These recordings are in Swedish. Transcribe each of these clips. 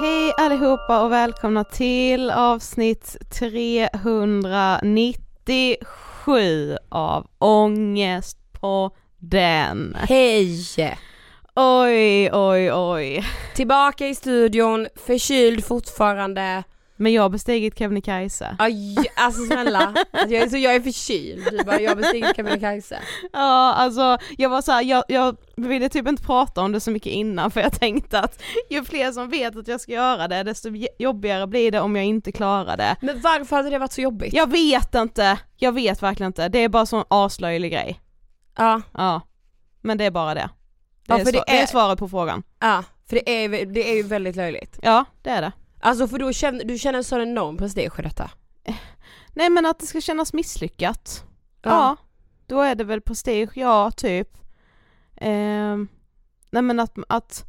Hej allihopa och välkomna till avsnitt 397 av Ångest på den. Hej! Oj, oj, oj. Tillbaka i studion, förkyld fortfarande. Men jag har bestigit Kebnekaise. Aj, alltså snälla, alltså, jag, är, så jag är förkyld. Du bara, jag har bestigit Kebnekaise. Ja, alltså jag var så här, jag, jag ville typ inte prata om det så mycket innan för jag tänkte att ju fler som vet att jag ska göra det desto jobbigare blir det om jag inte klarar det. Men varför hade det varit så jobbigt? Jag vet inte, jag vet verkligen inte, det är bara sån aslöjlig grej. Ja, Ja, men det är bara det. Det, Ja, är, för det sva- det är är- svaret på frågan. ja, för det är, det är ju väldigt löjligt. Ja, det är det. Alltså för då känner du känner en sån enorm prestige i detta. Nej men att det ska kännas misslyckat. Ja, då är det väl prestige, ja typ. Ehm, nej men att, att,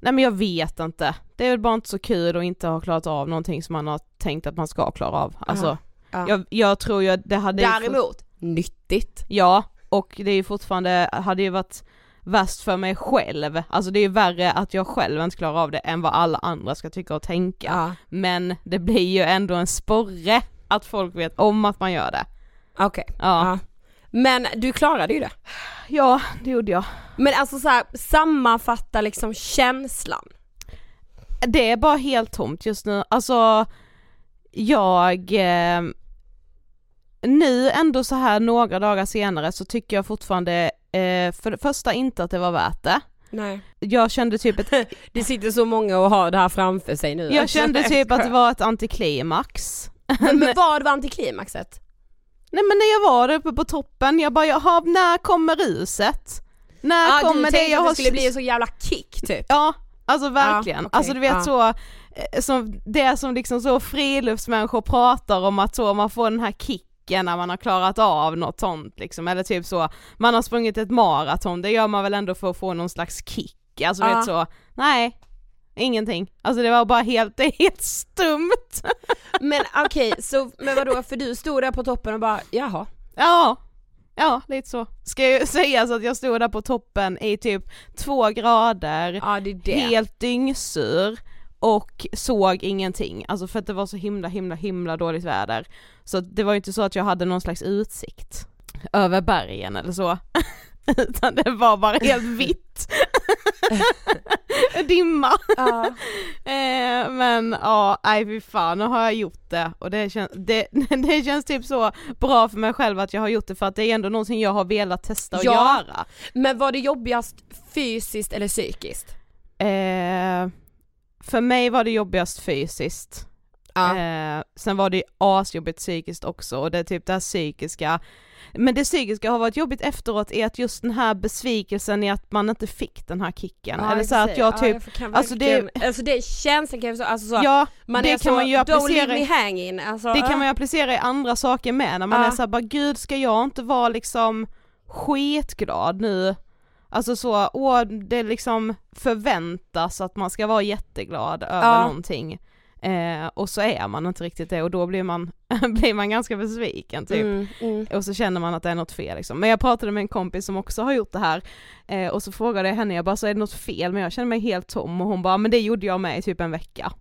nej men jag vet inte. Det är väl bara inte så kul att inte ha klarat av någonting som man har tänkt att man ska klara av. Alltså, Ja. jag, jag tror ju att det hade... Däremot, nyttigt. Ja, och det är ju fortfarande, hade ju varit värst för mig själv, alltså det är värre att jag själv inte klarar av det än vad alla andra ska tycka och tänka. Ja. Men det blir ju ändå en sporre att folk vet om att man gör det. Okej. Ja, Ja. Men du klarade ju det. ja det gjorde jag. Men alltså så här, sammanfatta liksom känslan. Det är bara helt tomt just nu, alltså jag eh, nu ändå så här några dagar senare så tycker jag fortfarande eh, för det första inte att det var värt det. Nej. Jag kände typ ett, Det sitter så många och har det här framför sig nu. jag kände typ att det var ett antiklimax. Men, men vad var antiklimaxet? Nej men när jag var uppe på toppen, jag bara jaha, när kommer ruset? När Ja, kommer du det jag att det skulle bli en så jävla kick typ. Ja, alltså verkligen. Ja, okej, Alltså du vet ja. så, eh, som, det som liksom så friluftsmänniskor pratar om att så man får den här kicken när man har klarat av något sånt liksom, eller typ så, man har sprungit ett maraton, det gör man väl ändå för att få någon slags kick, alltså Ja. vet så, nej, ingenting. Alltså det var bara helt, det är helt stumt. Men okej, så men vadå, för du stod där på toppen och bara jaha. Ja, ja lite så. Ska ju sägas att jag stod där på toppen i typ två grader, Ja helt dyngsur och såg ingenting, alltså för att det var så himla himla himla dåligt väder. Så det var ju inte så att jag hade någon slags utsikt över bergen eller så, utan det var bara helt vitt. Dimma. Ja. Eh, men ja, nej fy fan, nu har jag gjort det och det känns, det, det känns typ så bra för mig själv att jag har gjort det för att det är ändå någonting jag har velat testa och Ja. göra. Men var det jobbigast fysiskt eller psykiskt? Eh, för mig var det jobbigast fysiskt. Ja. Eh, sen var det asjobbigt psykiskt också och det är typ det här psykiska men det psykiska har varit jobbigt efteråt är att just den här besvikelsen i att man inte fick den här kicken. Ja, Eller så att jag typ, kan alltså det- verkligen- alltså det känslan kan jag så, alltså så, ja man det är kan så, man ju don't applicera me i- hanging, alltså, Det kan ja. man ju applicera i andra saker med när man Ja. är såhär bara gud ska jag inte vara liksom skitglad nu? Alltså så, åh det liksom förväntas att man ska vara jätteglad över Ja. någonting. Eh, och så är man inte riktigt det och då blir man, blir man ganska besviken typ. Mm, mm. Och så känner man att det är något fel liksom. Men jag pratade med en kompis som också har gjort det här eh, och så frågade jag henne, jag bara så är det något fel? Men jag känner mig helt tom och hon bara, men det gjorde jag med i typ en vecka.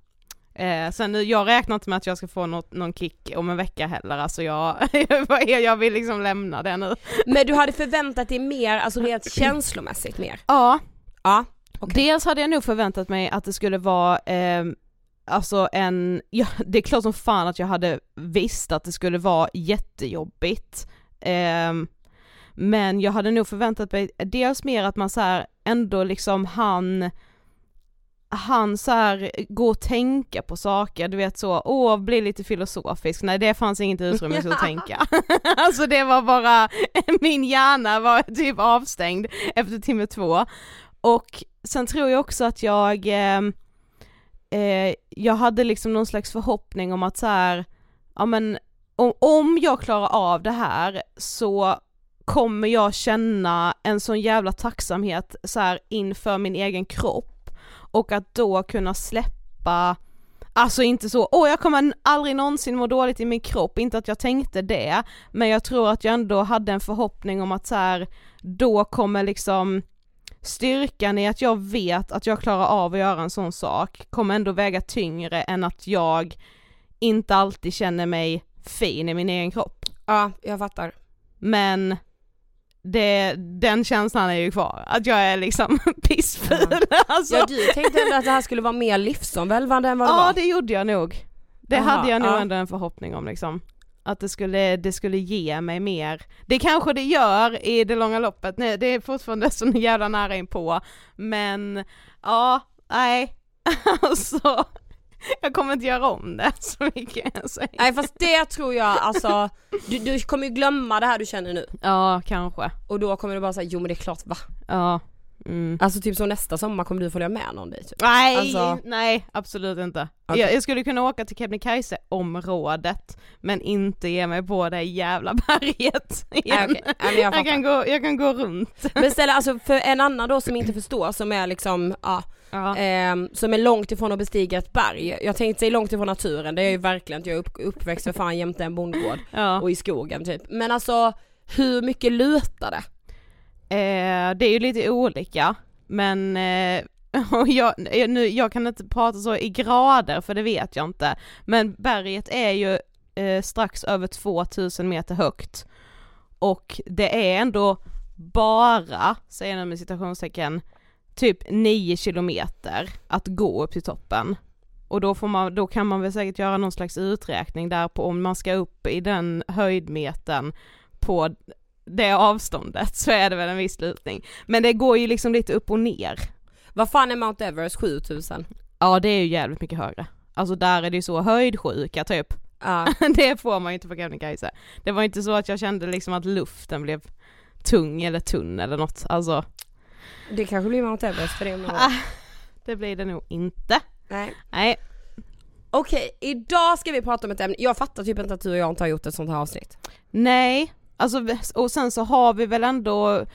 Eh, sen nu, jag räknar inte med att jag ska få något, någon kick om en vecka heller, alltså jag, jag vill liksom lämna det nu. Men du hade förväntat dig mer, alltså rent känslomässigt mer? Ja, Ja. dels hade jag nog förväntat mig att det skulle vara ehm, Alltså en, ja det är klart som fan att jag hade visst att det skulle vara jättejobbigt Ehm, Men jag hade nog förväntat mig dels mer att man så här ändå liksom han han så här gå och tänka på saker, du vet så, åh bli lite filosofisk, nej det fanns inget utrymme till att tänka. alltså det var bara, min hjärna var typ avstängd efter timme två. Och sen tror jag också att jag, eh, eh, jag hade liksom någon slags förhoppning om att så här, ja men om, om jag klarar av det här så kommer jag känna en sån jävla tacksamhet så här inför min egen kropp och att då kunna släppa Alltså inte så, åh jag kommer aldrig någonsin må dåligt i min kropp, inte att jag tänkte det, men jag tror att jag ändå hade en förhoppning om att så här, då kommer liksom styrkan i att jag vet att jag klarar av att göra en sån sak kommer ändå väga tyngre än att jag inte alltid känner mig fin i min egen kropp. Ja, jag fattar. Men det, den känslan är ju kvar, att jag är liksom pissful. Alltså. Ja du tänkte ändå att det här skulle vara mer livsomvälvande än vad det Ja var? det gjorde jag nog. Det Aha, hade jag nog ja. ändå en förhoppning om liksom. Att det skulle, det skulle ge mig mer. Det kanske det gör i det långa loppet, Nej, det är fortfarande så jävla nära in på. Men ja, nej. alltså, jag kommer inte göra om det så mycket jag säger. Nej fast det tror jag alltså, du, du kommer ju glömma det här du känner nu Ja, kanske. och då kommer du bara säga jo men det är klart va? Ja. Mm. Alltså typ som nästa sommar kommer du följa med någon dit typ. Nej, Alltså- nej absolut inte. Okej. Jag, jag skulle kunna åka till Kebnekaise-området men inte ge mig på det jävla berget igen. Men jag jag, kan gå, jag kan gå runt. Men ställa alltså för en annan då som inte förstår som är liksom, ja, ehm, som är långt ifrån att bestiga ett berg. Jag tänkte säga långt ifrån naturen, det är ju verkligen inte, jag är upp, uppväxt för fan jämte en bondgård ja. och i skogen typ. Men alltså, Hur mycket lutar det? Eh, det är ju lite olika, men eh, och jag, eh, nu, jag kan inte prata så i grader för det vet jag inte, men berget är ju eh, strax över 2000 meter högt och det är ändå bara, säger jag med citationstecken, typ 9 kilometer att gå upp till toppen. Och då, får man, då kan man väl säkert göra någon slags uträkning där på om man ska upp i den höjdmetern på det avståndet så är det väl en viss lutning. Men det går ju liksom lite upp och ner. Vad fan är Mount Everest 7000? Ja det är ju jävligt mycket högre. Alltså där är det ju så höjdsjuka typ. Ja. det får man ju inte på Kebnekaise. Det var inte så att jag kände liksom att luften blev tung eller tunn eller något. Alltså Det kanske blir Mount Everest för det om ah, det blir det nog inte. Nej. Nej, Okej, idag ska vi prata om ett ämne, jag fattar typ inte att du och jag inte har gjort ett sånt här avsnitt. nej, alltså och sen så har vi väl ändå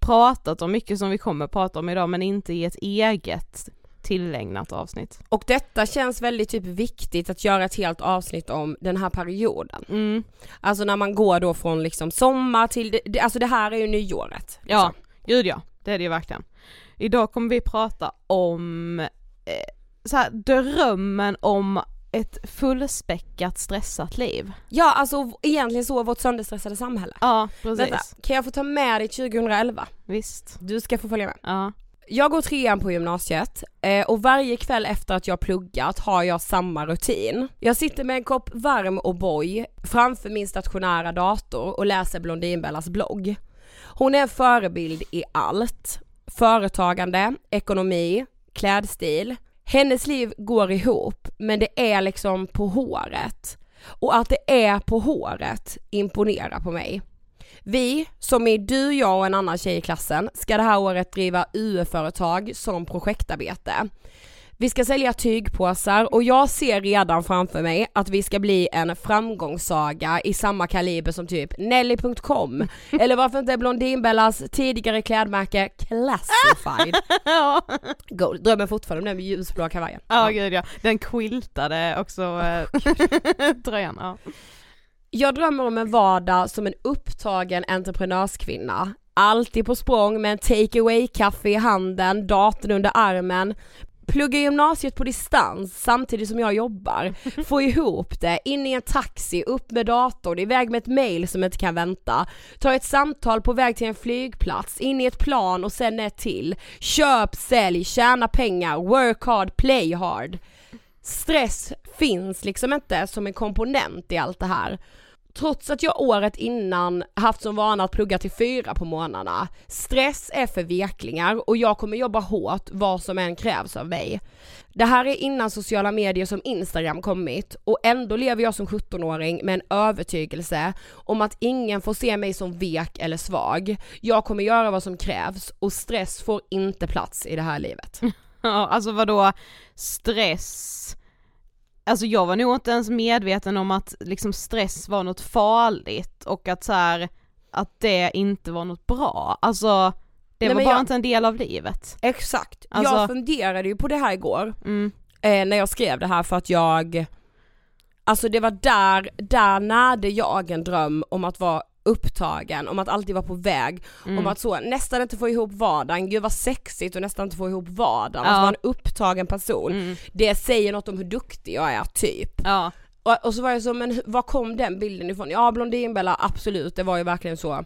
pratat om mycket som vi kommer prata om idag men inte i ett eget tillägnat avsnitt. Och detta känns väldigt typ viktigt att göra ett helt avsnitt om den här perioden. Mm. Alltså när man går då från liksom sommar till, det- alltså det här är ju nyåret. Ja, liksom. gud ja, det är det ju verkligen. Idag kommer vi prata om eh, så här, drömmen om ett fullspäckat stressat liv. Ja alltså egentligen så vårt sönderstressade samhälle. Ja, precis. Vänta, kan jag få ta med dig 2011? Visst. Du ska få följa med. Ja. Jag går trean på gymnasiet eh, och varje kväll efter att jag pluggat har jag samma rutin. Jag sitter med en kopp varm O'boy framför min stationära dator och läser Blondinbellas blogg. Hon är en förebild i allt. Företagande, ekonomi, klädstil. Hennes liv går ihop men det är liksom på håret. Och att det är på håret imponerar på mig. Vi, som är du, jag och en annan tjej i klassen, ska det här året driva UE-företag som projektarbete. Vi ska sälja tygpåsar och jag ser redan framför mig att vi ska bli en framgångssaga i samma kaliber som typ Nelly.com eller varför inte Blondinbellas tidigare klädmärke Classified. ja. Gold. Drömmer fortfarande om den med ljusblå kavajen. Ja gud ja, den quiltade också eh, tröjan. Ja. Jag drömmer om en vardag som en upptagen entreprenörskvinna. Alltid på språng med en take away kaffe i handen, datorn under armen. Plugga gymnasiet på distans samtidigt som jag jobbar. Få ihop det, in i en taxi, upp med datorn, iväg med ett mail som inte kan vänta. Ta ett samtal på väg till en flygplats, in i ett plan och sen ett till. Köp, sälj, tjäna pengar, work hard, play hard. Stress finns liksom inte som en komponent i allt det här. Trots att jag året innan haft som vana att plugga till fyra på morgnarna. Stress är för veklingar och jag kommer jobba hårt vad som än krävs av mig. Det här är innan sociala medier som Instagram kommit och ändå lever jag som 17-åring med en övertygelse om att ingen får se mig som vek eller svag. Jag kommer göra vad som krävs och stress får inte plats i det här livet. Ja, alltså vadå stress? Alltså jag var nog inte ens medveten om att liksom stress var något farligt och att så här, att det inte var något bra. Alltså det Nej, var bara jag- inte en del av livet. Exakt. Alltså- Jag funderade ju på det här igår Mm. eh, när jag skrev det här för att jag Alltså det var där, där närde jag en dröm om att vara upptagen, om att alltid vara på väg, Mm. om att så nästan inte få ihop vardagen, gud vad sexigt och nästan inte få ihop vardagen, Ja. att vara en upptagen person. Mm. Det säger något om hur duktig jag är typ. Ja. Och, och så var jag så, men var kom den bilden ifrån? Ja Blondinbella absolut, det var ju verkligen så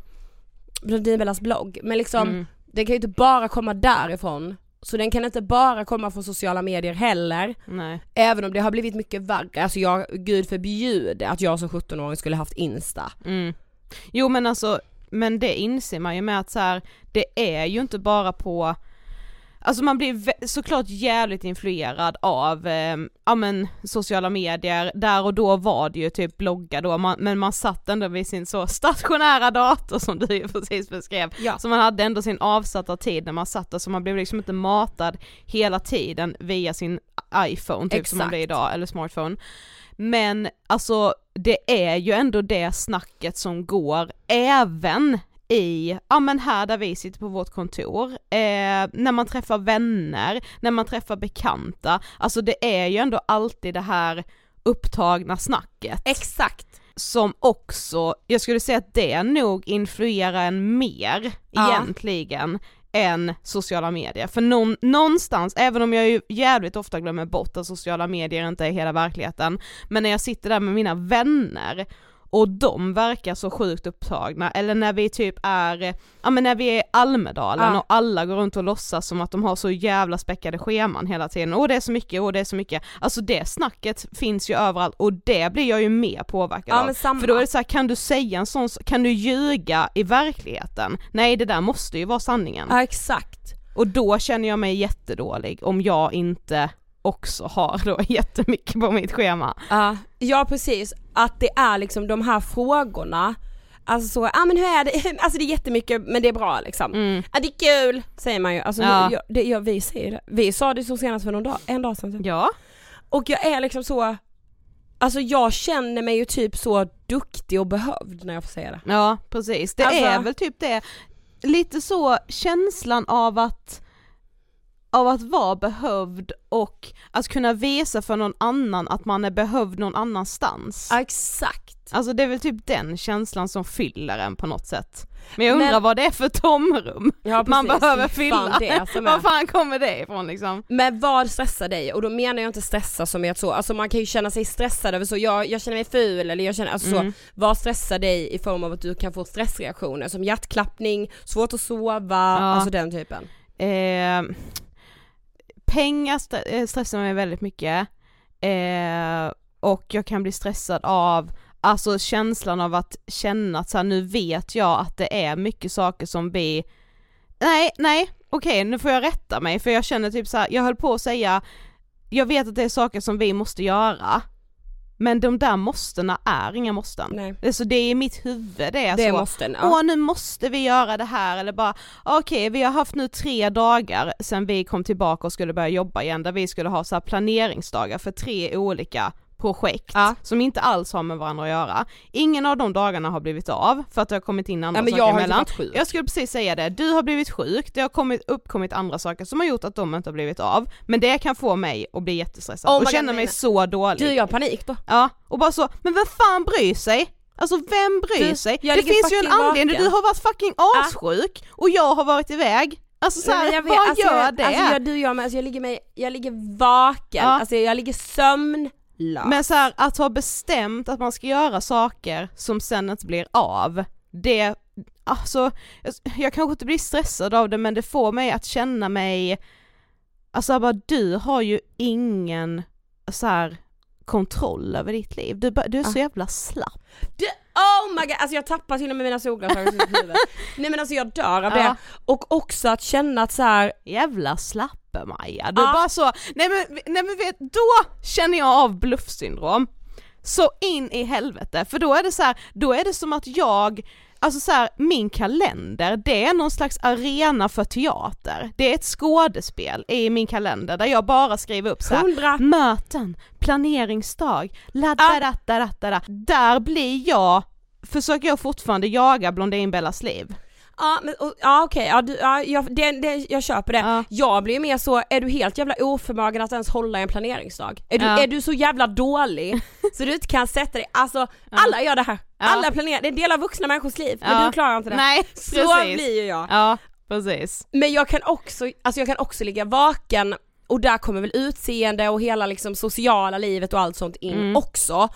Blondinbellas blogg, men liksom Mm. den kan ju inte bara komma därifrån. Så den kan inte bara komma från sociala medier heller. Nej. Även om det har blivit mycket värre. Alltså jag, gud förbjude att jag som 17-åring skulle haft Insta. Mm. Jo men alltså, men det inser man ju med att så här, det är ju inte bara på Alltså man blir såklart jävligt influerad av, eh, ja men sociala medier, där och då var det ju typ blogga då, man, men man satt ändå vid sin så stationära dator som du ju precis beskrev, Ja. så man hade ändå sin avsatta tid när man satt där, så man blev liksom inte matad hela tiden via sin iPhone typ som man Exakt. blir idag, eller smartphone. Men alltså det är ju ändå det snacket som går även i, ja men här där vi sitter på vårt kontor, eh, när man träffar vänner, när man träffar bekanta, alltså det är ju ändå alltid det här upptagna snacket. Exakt. som också, jag skulle säga att det nog influerar en mer Ja. egentligen än sociala medier. För någon, någonstans, även om jag ju jävligt ofta glömmer bort att sociala medier inte är hela verkligheten, men när jag sitter där med mina vänner och de verkar så sjukt upptagna, eller när vi typ är, ja men när vi är i Almedalen Ja. och alla går runt och låtsas som att de har så jävla späckade scheman hela tiden, och det är så mycket, och det är så mycket, alltså det snacket finns ju överallt och det blir jag ju mer påverkad Ja av. samma. För då är det så här, kan du säga en sån, kan du ljuga i verkligheten? Nej det där måste ju vara sanningen. Ja exakt. Och då känner jag mig jättedålig om jag inte också har då jättemycket på mitt schema. Ja, ja precis, att det är liksom de här frågorna Alltså så, ja ah, men hur är det? Alltså det är jättemycket men det är bra liksom. Mm. Ja det är kul, säger man ju. Alltså Ja. ja. det, ja, vi säger det. Vi sa det så senast för någon dag, en dag sedan. typ. Ja. Och jag är liksom så, alltså jag känner mig ju typ så duktig och behövd när jag får säga det. Ja precis, det Alltså- är väl typ det, lite så känslan av att av att vara behövd och att kunna visa för någon annan att man är behövd någon annanstans. Ja, exakt. Alltså det är väl typ den känslan som fyller en på något sätt. Men jag undrar Men- vad det är för tomrum Ja, man behöver Fy fylla. fan, är. Var fan kommer det ifrån liksom? Men vad stressar dig? Och då menar jag inte stressa som är att så, alltså man kan ju känna sig stressad över så, jag, jag känner mig ful eller jag känner, alltså Mm. så, vad stressar dig i form av att du kan få stressreaktioner som hjärtklappning, svårt att sova, alltså den typen. Eh, pengar st- eh, stressar mig väldigt mycket eh, och jag kan bli stressad av Alltså känslan av att känna att så här, nu vet jag att det är mycket saker som vi Nej, nej, okej nu får jag rätta mig för jag känner typ så här, jag höll på att säga Jag vet att det är saker som vi måste göra. Men de där måstena är inga måsten. Nej. Det är så det är i mitt huvud det är Det så. måste en, ja. Åh nu måste vi göra det här eller bara okej vi har haft nu tre dagar sen vi kom tillbaka och skulle börja jobba igen där vi skulle ha så planeringsdagar för tre olika projekt Ja. som inte alls har med varandra att göra. Ingen av de dagarna har blivit av för att det har kommit in andra men saker jag emellan. sjuk. Jag skulle precis säga det, du har blivit sjuk, det har kommit, uppkommit andra saker som har gjort att de inte har blivit av, men det kan få mig att bli jättestressad Oh och känna nej, mig nej. så dålig. Du jag har panik då. Ja, och bara så, men vem fan bryr sig? Alltså vem bryr Du, sig? Det finns ju en anledning, vaken. du har varit fucking assjuk och jag har varit iväg. Alltså såhär, Nej, men jag vet, vad alltså, gör jag, det? Alltså jag, du jag med, alltså jag ligger mig, jag ligger vaken, Ja. alltså jag ligger sömnlös. Men så här, att ha bestämt att man ska göra saker som sen inte blir av, det, alltså, jag, jag kanske inte blir stressad av det men det får mig att känna mig, alltså bara du har ju ingen så här kontroll över ditt liv, du, du är så Ah. jävla slapp. Du, oh my god, alltså jag tappar till och med mina solglasögon. Nej men alltså jag dör av Ja. det. Och också att känna att så här, Jävla slappe Maja, du Ja. bara så, nej men, nej men vet, då känner jag av bluffsyndrom. Så in i helvete, för då är det så här, då är det som att jag, alltså så här, min kalender, det är någon slags arena för teater. Det är ett skådespel i min kalender där jag bara skriver upp så här, hundra, möten, planeringsdag, la Ah. Där blir jag, försöker jag fortfarande jaga Blondinbellas liv. ja men och, ja okej, ja, du, ja, jag, det, det, jag köper det. Ja. Jag blir mer så, är du helt jävla oförmögen att ens hålla en planeringsdag? Är du, Ja. är du så jävla dålig så du inte kan sätta dig, alltså alla gör det här. Alla planerar, det är en del av vuxna människors liv, men du klarar inte det. Nej, så precis. blir ju jag. Ja, precis. Men jag kan också, alltså jag kan också ligga vaken och där kommer väl utseende och hela liksom sociala livet och allt sånt in Mm. också.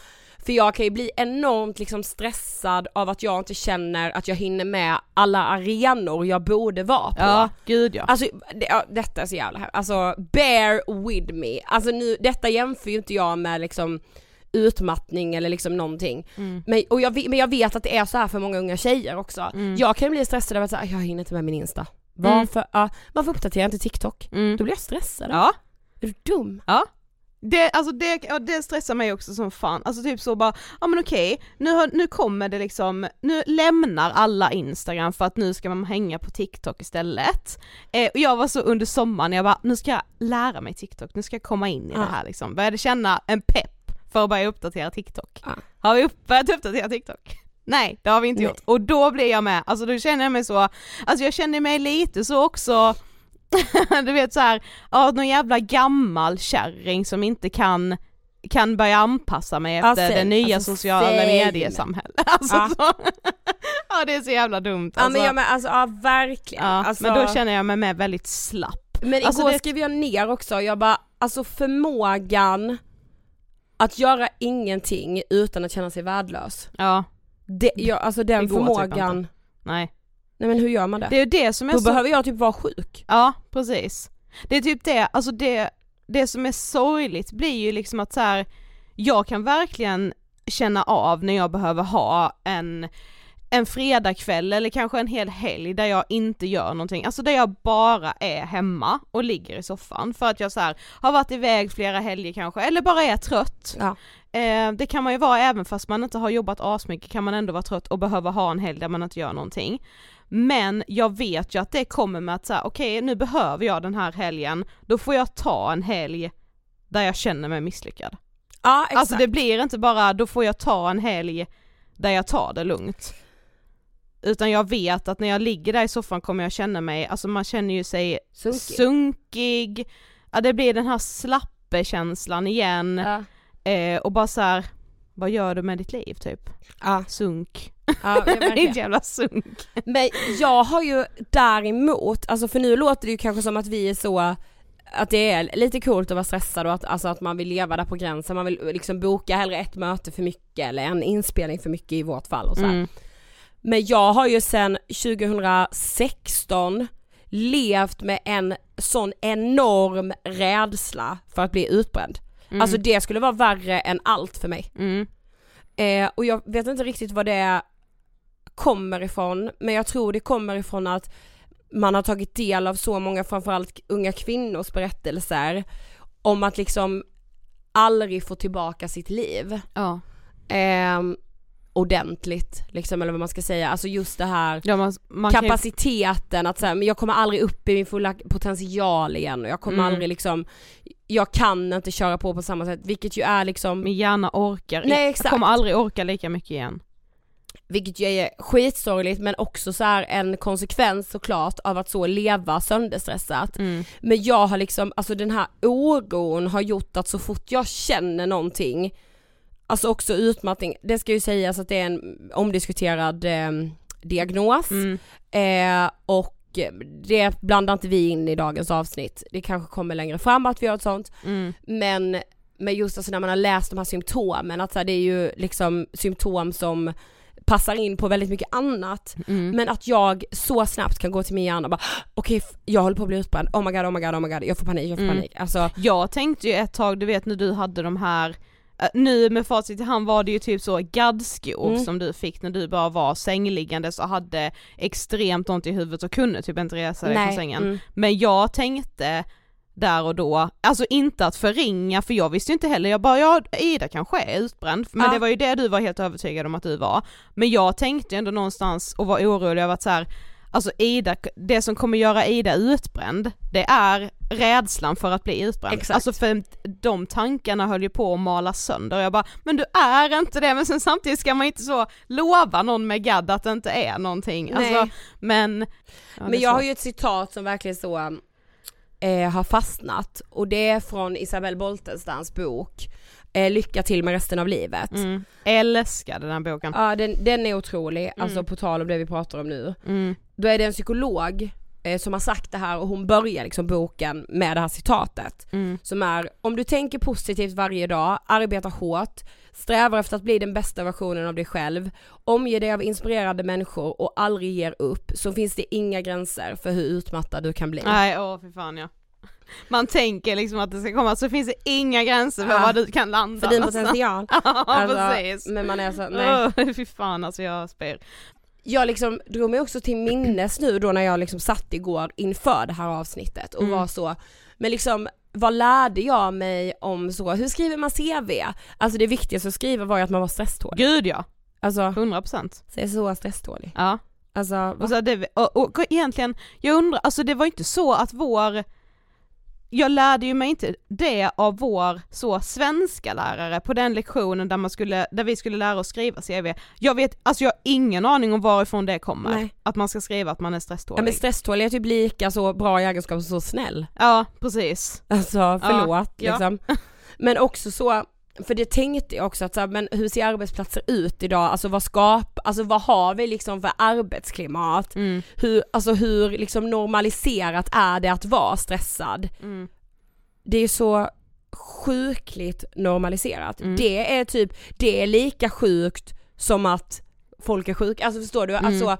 För jag kan ju bli enormt liksom stressad av att jag inte känner att jag hinner med alla arenor jag borde vara på. Ja, gud ja. Alltså det, ja, detta är så jävla här. alltså bear with me. Alltså nu, detta jämför ju inte jag med liksom utmattning eller liksom någonting. Mm. Men, och jag, vet- men jag vet att det är så här för många unga tjejer också. Mm. Jag kan bli stressad över att säga, jag hinner inte med min Insta. Mm. Varför, ja, varför uppdaterar jag inte TikTok? Mm. Då blir jag stressad. Ja, Är du dum? ja. Det, alltså det, ja, det stressar mig också som fan, alltså typ så bara, ja men okej, nu, har, nu kommer det liksom, nu lämnar alla Instagram för att nu ska man hänga på TikTok istället. Eh, och jag var så under sommaren, jag bara, nu ska jag lära mig TikTok, nu ska jag komma in i Ja. det här liksom, började känna en pepp för att börja uppdatera TikTok. Ja. Har vi upp, börjat uppdatera TikTok? Nej, det har vi inte Nej. gjort. Och då blir jag med, alltså då känner jag mig så, alltså jag känner mig lite så också, du vet så här, ja någon jävla gammal kärring som inte kan kan börja anpassa mig Ja, efter säg- det nya alltså, sociala mediesamhället. Alltså, Ja. så. ja det är så jävla dumt Ja alltså. men, ja, men alltså ja verkligen. Ja, alltså, men då känner jag mig med väldigt slapp. Men Alltså, igår det- skrev jag ner också, jag bara, alltså förmågan att göra ingenting utan att känna sig värdelös. Ja, Det, jag, alltså den Det typ förmågan, inte. nej. Nej men hur gör man det? Det är det som är Då så... behöver jag typ vara sjuk. Ja, precis. Det är typ det, alltså det, det som är sorgligt blir ju liksom att så här, jag kan verkligen känna av när jag behöver ha en en fredagkväll eller kanske en hel helg där jag inte gör någonting, alltså där jag bara är hemma och ligger i soffan för att jag så här, har varit iväg flera helger kanske, eller bara är trött. Ja. Eh, det kan man ju vara även fast man inte har jobbat asmycket kan man ändå vara trött och behöva ha en helg där man inte gör någonting. Men jag vet ju att det kommer med att säga okej nu behöver jag den här helgen, då får jag ta en helg där jag känner mig misslyckad. Ja exakt. Alltså det blir inte bara, då får jag ta en helg där jag tar det lugnt. Utan jag vet att när jag ligger där i soffan kommer jag känna mig, alltså man känner ju sig Sunkig. sunkig, ja det blir den här slappekänslan igen Ja. Eh, och bara så här, vad gör du med ditt liv typ? Ja, Sunk. ja. Ditt jävla sunk. Men jag har ju däremot, alltså för nu låter det ju kanske som att vi är så att det är lite coolt att vara stressad och att, alltså att man vill leva där på gränsen, man vill liksom boka hellre ett möte för mycket eller en inspelning för mycket i vårt fall och så. Mm. Men jag har ju sedan 2016 levt med en sån enorm rädsla för att bli utbränd. Mm. Alltså det skulle vara värre än allt för mig. Mm. Eh, och jag vet inte riktigt vad det kommer ifrån, men jag tror det kommer ifrån att man har tagit del av så många, framförallt unga kvinnors berättelser om att liksom aldrig få tillbaka sitt liv. Ja. Eh, ordentligt, liksom, eller vad man ska säga. Alltså just det här ja man, man kan ju- kapaciteten att säga, men jag kommer aldrig upp i min fulla potential igen och jag kommer Mm. aldrig liksom, jag kan inte köra på på samma sätt, vilket ju är liksom, min hjärna orkar Nej, Jag exakt. kommer aldrig orka lika mycket igen. vilket ju är skitsorgligt men också så här en konsekvens såklart av att så leva sönderstressat. Mm. Men jag har liksom, alltså den här oron har gjort att så fort jag känner någonting, alltså också utmattning, det ska ju sägas att det är en omdiskuterad eh, diagnos Mm. eh, och det blandar inte vi in i dagens avsnitt. Det kanske kommer längre fram att vi gör ett sånt. Mm. Men, men just alltså när man har läst de här symptomen, att så här, det är ju liksom symptom som passar in på väldigt mycket annat. Mm. Men att jag så snabbt kan gå till min hjärna och bara okej f- jag håller på att bli utbränd, oh my god, oh my god, oh my god, jag får panik, jag får Mm. panik. Alltså, Jag tänkte ju ett tag, du vet när du hade de här nu med facit i hand var det ju typ så gaddskor Mm. som du fick när du bara var sängliggandes och hade extremt ont i huvudet och kunde typ inte resa dig från sängen. mm, Men jag tänkte där och då, alltså inte att förringa för jag visste inte heller, jag bara ja Ida kanske är utbränd, men Ja. det var ju det du var helt övertygad om att du var. Men jag tänkte ändå någonstans och var orolig över att så här, alltså Ida, det som kommer göra Ida utbränd, det är rädslan för att bli utbränd. Exakt. Alltså för de tankarna höll ju på att mala sönder jag bara, men du är inte det, men sen samtidigt ska man inte så lova någon med gadd att det inte är någonting. Nej. Alltså, men... ja, Men jag har ju ett citat som verkligen så eh, har fastnat och det är från Isabelle Boltenstams bok eh, Lycka till med resten av livet. Mm. Älskade den boken. Ja den, den är otrolig, alltså Mm. på tal om det vi pratar om nu. Mm. Då är det en psykolog eh, som har sagt det här och hon börjar liksom boken med det här citatet. Mm. Som är, om du tänker positivt varje dag, arbetar hårt, strävar efter att bli den bästa versionen av dig själv, omger dig av inspirerande människor och aldrig ger upp, så finns det inga gränser för hur utmattad du kan bli. Nej, åh fy fan ja. Man tänker liksom att det ska komma, så finns det inga gränser för Ja. vad du kan landa För din någonstans. potential. Ja Alltså, precis. Men man är så, nej. Åh, fy fan alltså jag spyr. Jag liksom drog mig också till minnes nu då när jag liksom satt igår inför det här avsnittet och Mm. var så, men liksom vad lärde jag mig om så, hur skriver man CV? Alltså det viktigaste att skriva var ju att man var stresstålig. Gud ja, Alltså, 100%. så så stresstålig. Ja. Alltså? Och, så det, och, och egentligen, jag undrar, alltså det var inte så att vår jag lärde ju mig inte det av vår så svenska lärare på den lektionen där man skulle, där vi skulle lära oss skriva CV. Jag vet, alltså jag har ingen aning om varifrån det kommer. Nej. Att man ska skriva att man är ja, stresstålig. men stresstålig är typ lika så bra egenskap som så snäll. Ja, precis. Alltså förlåt ja. liksom. Men också så, för det tänkte jag också att så här, men hur ser arbetsplatser ut idag, alltså vad skap, alltså vad har vi liksom för arbetsklimat? Mm. Hur, alltså hur liksom normaliserat är det att vara stressad? Mm. Det är så sjukligt normaliserat. Mm. Det är typ, det är lika sjukt som att folk är sjuka, alltså förstår du? Mm. Alltså,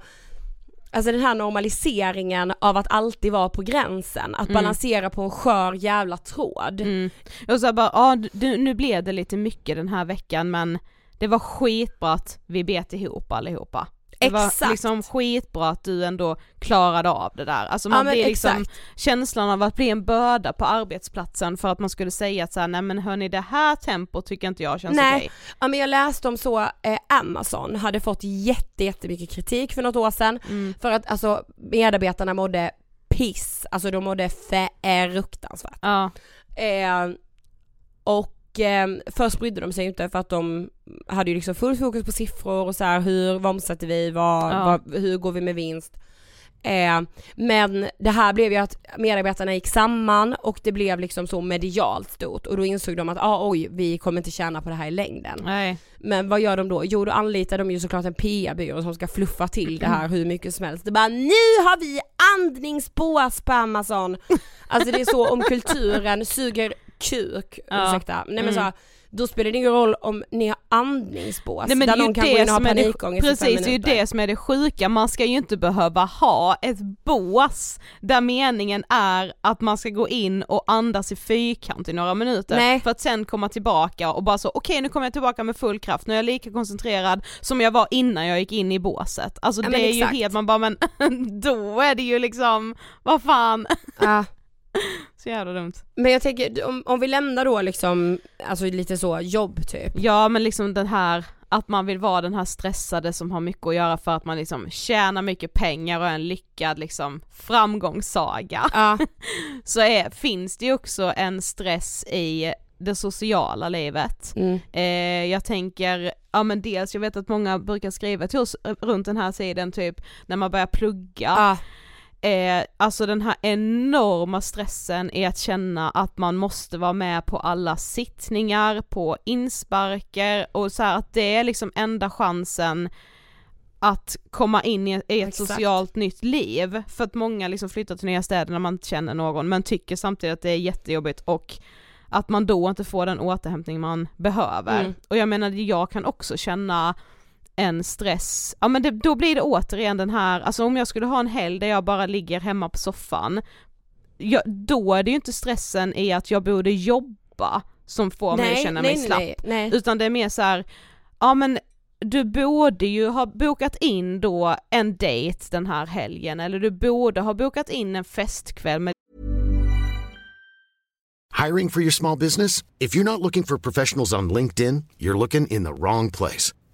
alltså den här normaliseringen av att alltid vara på gränsen, att Mm. balansera på en skör jävla tråd. Mm. Och så bara, ja nu blev det lite mycket den här veckan men det var skitbra att vi bet ihop allihopa. Det var Exakt. liksom skitbra att du ändå klarade av det där. Alltså Ja, man men blir liksom exakt. känslan av att bli en börda på arbetsplatsen för att man skulle säga att så här, nej men hörni det här tempot tycker inte jag känns okej. Ja men jag läste om så, eh, Amazon hade fått jätte, jättemycket kritik för något år sedan Mm. för att alltså medarbetarna mådde piss, alltså de mådde fruktansvärt. Ja. Eh, och eh, först brydde de sig inte för att de hade ju liksom full fokus på siffror och så här hur vad omsätter vi, vad, Ja. vad, hur går vi med vinst. Eh, men det här blev ju att medarbetarna gick samman och det blev liksom så medialt stort och då insåg de att ah, oj vi kommer inte tjäna på det här i längden. Nej. Men vad gör de då? Jo då anlitar de ju såklart en PR-byrå som ska fluffa till det här hur mycket som helst. Det bara nu har vi andningsbås på Amazon! Alltså det är så om kulturen suger kuk, Ja. ursäkta. Nej men Mm. så då spelar det ingen roll om ni har andningsbås Nej men det där är ju någon kan gå in det och ha det, panikångest fem precis det är ju det som är det sjuka, man ska ju inte behöva ha ett bås där meningen är att man ska gå in och andas i fyrkant i några minuter Nej. för att sen komma tillbaka och bara så okej nu kommer jag tillbaka med full kraft, nu är jag lika koncentrerad som jag var innan jag gick in i båset. Alltså Ja, det är ju exakt. helt, man bara men då är det ju liksom, vad fan, Ja. så jävla dumt. Men jag tänker, om, om vi lämnar då liksom, alltså lite så jobb typ. Ja men liksom den här, att man vill vara den här stressade som har mycket att göra för att man liksom tjänar mycket pengar och är en lyckad liksom framgångssaga. Ja. Så är, finns det ju också en stress i det sociala livet. Mm. Eh, jag tänker, ja men dels, jag vet att många brukar skriva till oss runt den här sidan typ när man börjar plugga, Ja. Eh, alltså den här enorma stressen är att känna att man måste vara med på alla sittningar, på insparker och så här att det är liksom enda chansen att komma in i i ett Exakt. socialt nytt liv. För att många liksom flyttar till nya städer när man inte känner någon men tycker samtidigt att det är jättejobbigt och att man då inte får den återhämtning man behöver. Mm. Och jag menar jag kan också känna en stress, ja men det, då blir det återigen den här, alltså om jag skulle ha en helg där jag bara ligger hemma på soffan, jag, då är det ju inte stressen i att jag borde jobba som får mig att känna mig slapp. Nej, nej. Utan det är mer så här, ja men du borde ju ha bokat in då en dejt den här helgen eller du borde ha bokat in en festkväll med Hiring for your small business? If you're not looking for professionals on LinkedIn, you're looking in the wrong place.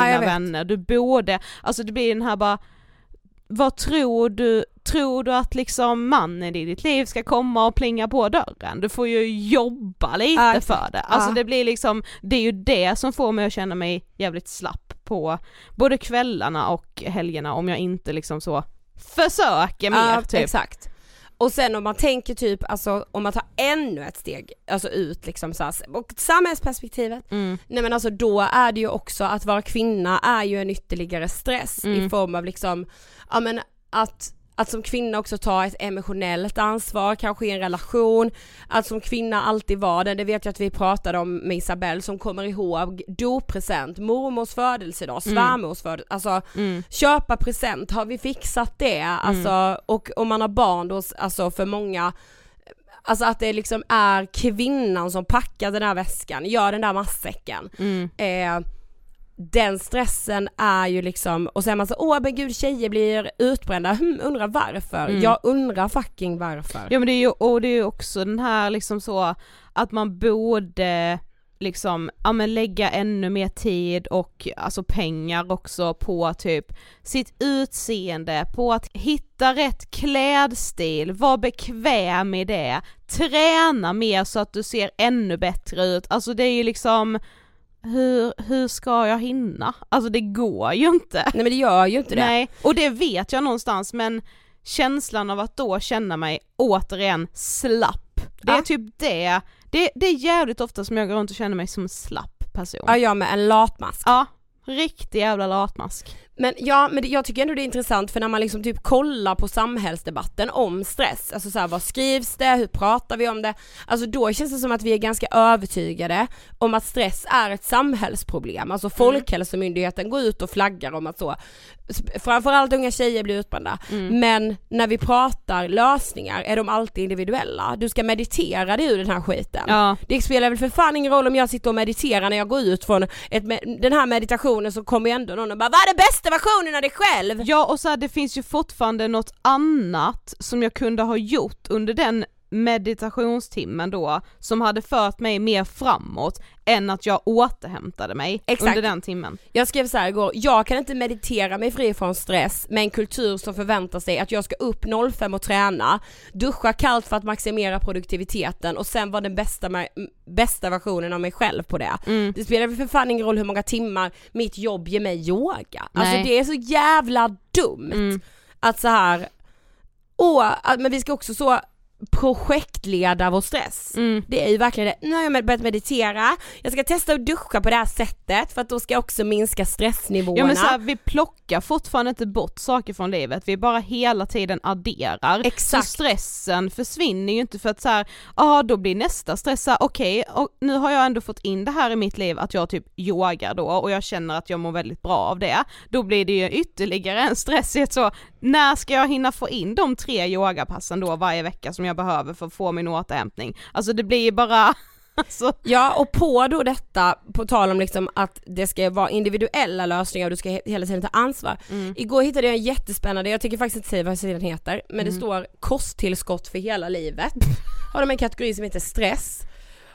Ja, dina vet. vänner, du borde, alltså det blir den här bara, vad tror du, tror du att liksom mannen i ditt liv ska komma och plinga på dörren? Du får ju jobba lite Ja, för det. Alltså ja. det blir liksom, det är ju det som får mig att känna mig jävligt slapp på både kvällarna och helgerna om jag inte liksom så försöker mer Ja, typ. exakt. Och sen om man tänker typ, alltså om man tar ännu ett steg, alltså ut liksom så här, och samhällsperspektivet, Mm. nej men alltså då är det ju också att vara kvinna är ju en ytterligare stress i Mm. form av liksom, ja men att att som kvinna också ta ett emotionellt ansvar, kanske i en relation, att som kvinna alltid vara den, det vet jag att vi pratade om med Isabelle som kommer ihåg doppresent, mormors födelsedag, svärmors födelsedag, alltså Mm. köpa present, har vi fixat det? Alltså, och om man har barn då, alltså för många Alltså att det liksom är kvinnan som packar den här väskan, gör den där matsäcken. Mm. Eh, den stressen är ju liksom, och så är man så åh men gud tjejer blir utbrända, hm, undrar varför? Mm. Jag undrar fucking varför. Ja men det är ju, och det är ju också den här liksom så att man borde liksom, ja men lägga ännu mer tid och alltså pengar också på typ sitt utseende, på att hitta rätt klädstil, vara bekväm i det, träna mer så att du ser ännu bättre ut, alltså det är ju liksom hur, hur ska jag hinna? Alltså det går ju inte. Nej men det gör ju inte det. Nej, och det vet jag någonstans men känslan av att då känna mig återigen slapp, det är Ja. typ det, det, det är jävligt ofta som jag går runt och känner mig som slapp person. Ja jag med en latmask. Ja, riktig jävla latmask. Men ja, men det, jag tycker ändå det är intressant för när man liksom typ kollar på samhällsdebatten om stress, alltså såhär vad skrivs det, hur pratar vi om det? Alltså då känns det som att vi är ganska övertygade om att stress är ett samhällsproblem, alltså Folkhälsomyndigheten går ut och flaggar om att så, framförallt unga tjejer blir utbrända, men när vi pratar lösningar är de alltid individuella. Du ska meditera dig ur den här skiten. Ja. Det spelar väl för fan ingen roll om jag sitter och mediterar när jag går ut från ett, den här meditationen så kommer ju ändå någon och bara Vad är det bästa versionen av dig själv? Ja och så här, det finns ju fortfarande något annat som jag kunde ha gjort under den meditationstimmen då som hade fört mig mer framåt än att jag återhämtade mig Exakt. under den timmen. Jag skrev så här igår, jag kan inte meditera mig fri från stress med en kultur som förväntar sig att jag ska upp 05 och träna, duscha kallt för att maximera produktiviteten och sen vara den bästa, bästa versionen av mig själv på det. Mm. Det spelar väl för fan ingen roll hur många timmar mitt jobb ger mig yoga. Alltså Nej. det är så jävla dumt Mm. att så här, åh, men vi ska också så projektleda vår stress. Mm. Det är ju verkligen det. Nu har jag börjat meditera, jag ska testa att duscha på det här sättet för att då ska jag också minska stressnivåerna. Ja men så här, vi plockar fortfarande inte bort saker från livet, vi bara hela tiden adderar. Exakt. Så stressen försvinner ju inte för att så här, ja då blir nästa stress okej, och nu har jag ändå fått in det här i mitt liv att jag typ yogar då och jag känner att jag mår väldigt bra av det. Då blir det ju ytterligare en stress i ett så, när ska jag hinna få in de tre yogapassen då varje vecka som jag behöver för att få min återhämtning? Alltså det blir ju bara, alltså, Ja och på då detta, på tal om liksom att det ska vara individuella lösningar och du ska he- hela tiden ta ansvar. Mm. Igår hittade jag en jättespännande, jag tycker faktiskt inte säga vad sidan heter, men det står kosttillskott för hela livet. Har de en kategori som heter stress.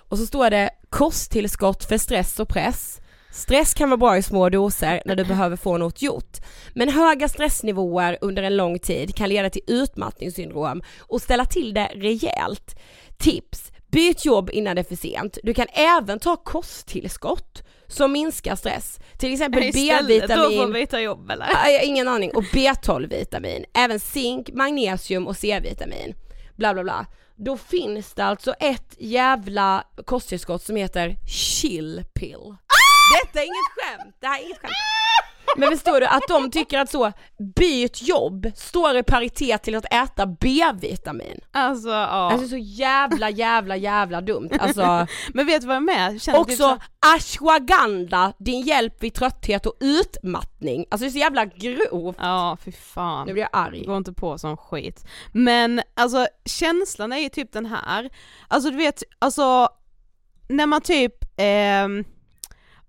Och så står det kosttillskott för stress och press. Stress kan vara bra i små doser när du behöver få något gjort. Men höga stressnivåer under en lång tid kan leda till utmattningssyndrom och ställa till det rejält. Tips! Byt jobb innan det är för sent. Du kan även ta kosttillskott som minskar stress. Till exempel istället då får B-vitamin, vi ta jobb eller? Ja, jag har ingen aning, och B12-vitamin, även zink, magnesium och C-vitamin. Bla bla bla. Då finns det alltså ett jävla kosttillskott som heter chill pill. Detta är inget skämt, det här är inget skämt. Men förstår du att de tycker att så, byt jobb står i paritet till att äta B-vitamin. Alltså ja. Alltså så jävla jävla jävla dumt. Alltså Men vet du vad jag med? Känner typ också så- ashwagandha, din hjälp vid trötthet och utmattning. Alltså det är så jävla grovt. Ja, fy fan. Nu blir jag arg. Går inte på sån skit. Men alltså känslan är ju typ den här, alltså du vet, alltså när man typ, ehm,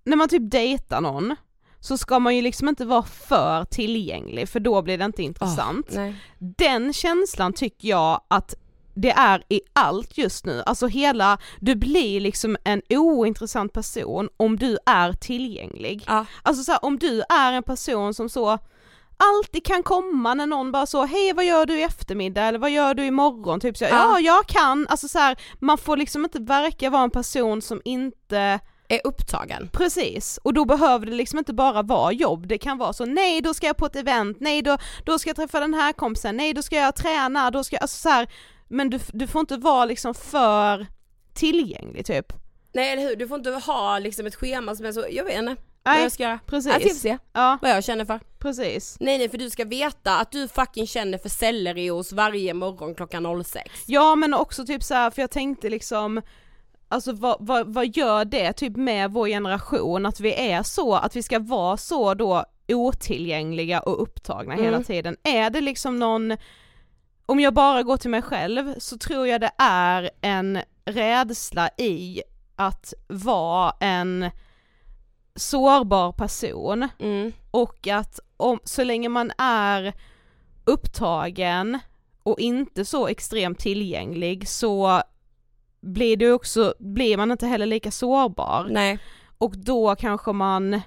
när man typ dejtar någon så ska man ju liksom inte vara för tillgänglig för då blir det inte intressant. Nej. Den känslan tycker jag att det är i allt just nu, alltså hela, du blir liksom en ointressant person om du är tillgänglig. Ja. Alltså så här, om du är en person som så alltid kan komma när någon bara så, hej vad gör du i eftermiddag eller vad gör du imorgon? Typ så, ja. Ja. jag kan, alltså så här, man får liksom inte verka vara en person som inte är upptagen. Precis, och då behöver det liksom inte bara vara jobb, det kan vara så nej då ska jag på ett event, nej då, då ska jag träffa den här kompisen, nej då ska jag träna, då ska jag, alltså så här, men du, du får inte vara liksom för tillgänglig typ. Nej eller hur, du får inte ha liksom ett schema som är så, jag vet inte Nej, vad jag ska göra. precis. Jag får se Ja, vad jag känner för. precis. Nej nej för du ska veta att du fucking känner för sellerios varje morgon klockan 06. Ja men också typ så här, för jag tänkte liksom Alltså vad, vad, vad gör det typ med vår generation att vi är så, att vi ska vara så då otillgängliga och upptagna Mm. hela tiden? Är det liksom någon, om jag bara går till mig själv så tror jag det är en rädsla i att vara en sårbar person Mm. och att om, så länge man är upptagen och inte så extremt tillgänglig så blir det också, blir man inte heller lika sårbar Nej. och då kanske man,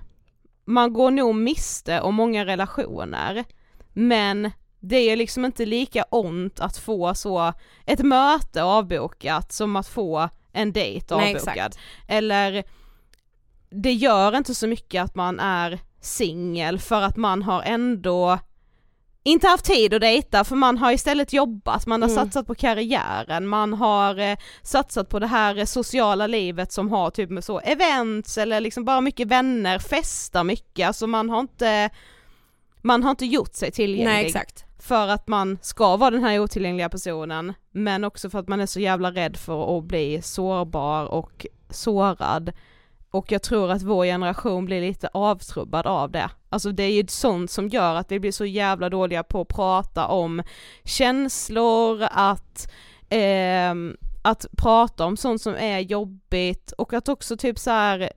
man går nog miste om många relationer men det är liksom inte lika ont att få så ett möte avbokat som att få en dejt Nej, avbokad. exakt. Eller det gör inte så mycket att man är singel för att man har ändå inte haft tid att dejta för man har istället jobbat, man har Mm. satsat på karriären, man har eh, satsat på det här eh, sociala livet som har typ med så events eller liksom bara mycket vänner, festar mycket, alltså man har inte man har inte gjort sig tillgänglig Nej exakt. för att man ska vara den här otillgängliga personen men också för att man är så jävla rädd för att bli sårbar och sårad och jag tror att vår generation blir lite avtrubbad av det. Alltså det är ju sånt som gör att vi blir så jävla dåliga på att prata om känslor, att, ehm, att prata om sånt som är jobbigt och att också typ så här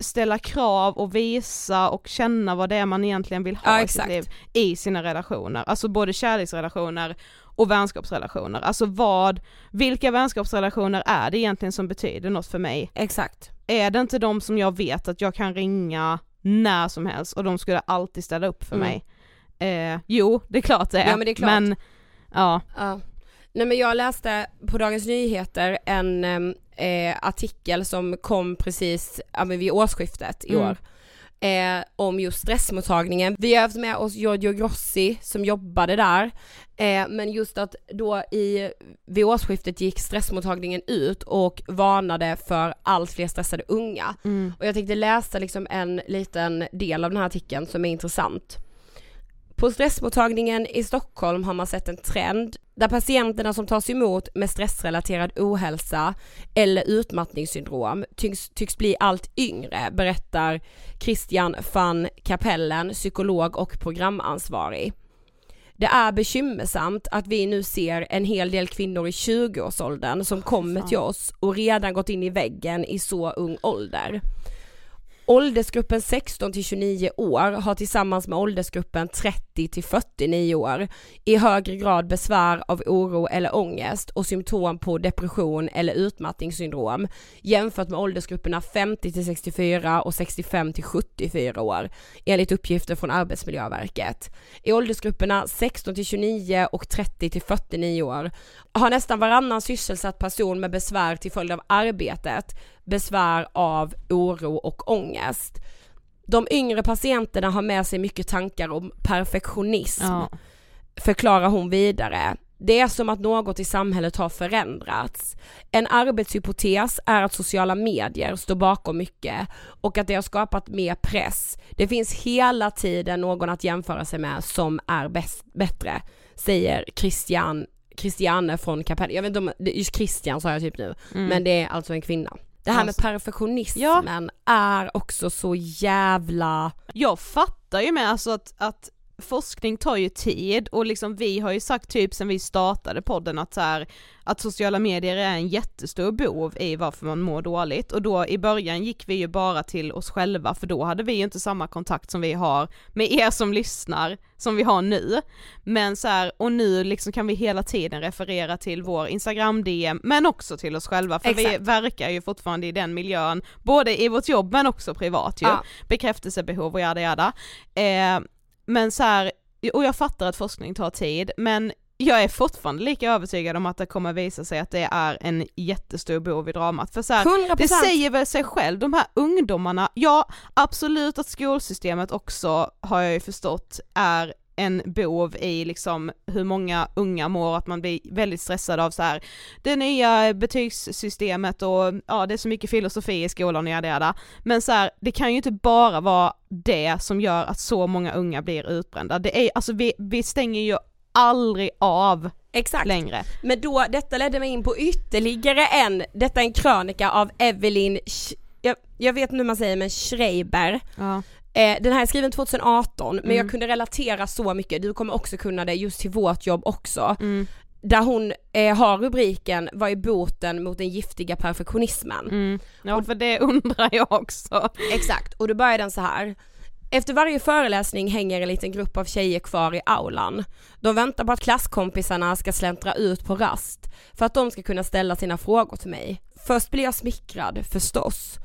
ställa krav och visa och känna vad det är man egentligen vill ha Ja, i sitt liv i sina relationer, alltså både kärleksrelationer och vänskapsrelationer. Alltså vad, vilka vänskapsrelationer är det egentligen som betyder något för mig? Exakt. Är det inte de som jag vet att jag kan ringa när som helst och de skulle alltid ställa upp för Mm. mig? Eh, jo, det är klart det är. Ja, men det är klart. Men, ja. Ja. Nej men jag läste på Dagens Nyheter en eh, artikel som kom precis ja, men vid årsskiftet i Mm. år. Eh, om just stressmottagningen. Vi har haft med oss Giorgio Grossi som jobbade där. Eh, men just att då i, vid årsskiftet gick stressmottagningen ut och varnade för allt fler stressade unga. Mm. Och jag tänkte läsa liksom en liten del av den här artikeln som är intressant. På stressmottagningen i Stockholm har man sett en trend där patienterna som tas emot med stressrelaterad ohälsa eller utmattningssyndrom tycks, tycks bli allt yngre, berättar Christian van Kapellen, psykolog och programansvarig. Det är bekymmersamt att vi nu ser en hel del kvinnor i 20-årsåldern som kommer till oss och redan gått in i väggen i så ung ålder. Åldersgruppen 16 till 29 år har tillsammans med åldersgruppen 30 till 49 år i högre grad besvär av oro eller ångest och symptom på depression eller utmattningssyndrom jämfört med åldersgrupperna 50 till 64 och 65 till 74 år enligt uppgifter från Arbetsmiljöverket. I åldersgrupperna 16 till 29 och 30 till 49 år har nästan varannan sysselsatt person med besvär till följd av arbetet besvär av oro och ångest. De yngre patienterna har med sig mycket tankar om perfektionism, Ja. förklarar hon vidare. Det är som att något i samhället har förändrats. En arbetshypotes är att sociala medier står bakom mycket och att det har skapat mer press. Det finns hela tiden någon att jämföra sig med som är bäst, bättre, säger Christian, Christiane från Kapell. Jag vet inte om, just Christian sa jag typ nu, men det är alltså en kvinna. Det här med Alltså- perfektionismen är också så jävla... Jag fattar ju med alltså att, att forskning tar ju tid och liksom vi har ju sagt typ sen vi startade podden att så här, att sociala medier är en jättestor bov i varför man mår dåligt och då i början gick vi ju bara till oss själva för då hade vi ju inte samma kontakt som vi har med er som lyssnar som vi har nu. Men så här, och nu liksom kan vi hela tiden referera till vår Instagram DM men också till oss själva för vi Exakt. verkar ju fortfarande i den miljön både i vårt jobb men också privat ju. Ja. Bekräftelsebehov och jada jada. Eh, men så här, och jag fattar att forskning tar tid men jag är fortfarande lika övertygad om att det kommer visa sig att det är en jättestor bov i dramat. För så här, 100%. det säger väl sig själv, de här ungdomarna, ja absolut att skolsystemet också har jag ju förstått är en bov i liksom hur många unga mår, att man blir väldigt stressad av så här det nya betygssystemet och ja det är så mycket filosofi i skolan och jada jada. Men så här, det kan ju inte bara vara det som gör att så många unga blir utbrända. Det är, alltså vi, vi stänger ju aldrig av Exakt. längre. Men då, detta ledde mig in på ytterligare en, detta är en krönika av Evelyn, Sch- jag, jag vet inte hur man säger men Schreiber. Ja. Eh, den här är skriven 2018 men Mm. jag kunde relatera så mycket, du kommer också kunna det just till vårt jobb också. Mm. Där hon eh, har rubriken Vad är boten mot den giftiga perfektionismen? Mm. Ja för det undrar jag också. Exakt, och då börjar den så här. Efter varje föreläsning hänger en liten grupp av tjejer kvar i aulan. De väntar på att klasskompisarna ska släntra ut på rast för att de ska kunna ställa sina frågor till mig. Först blir jag smickrad, förstås.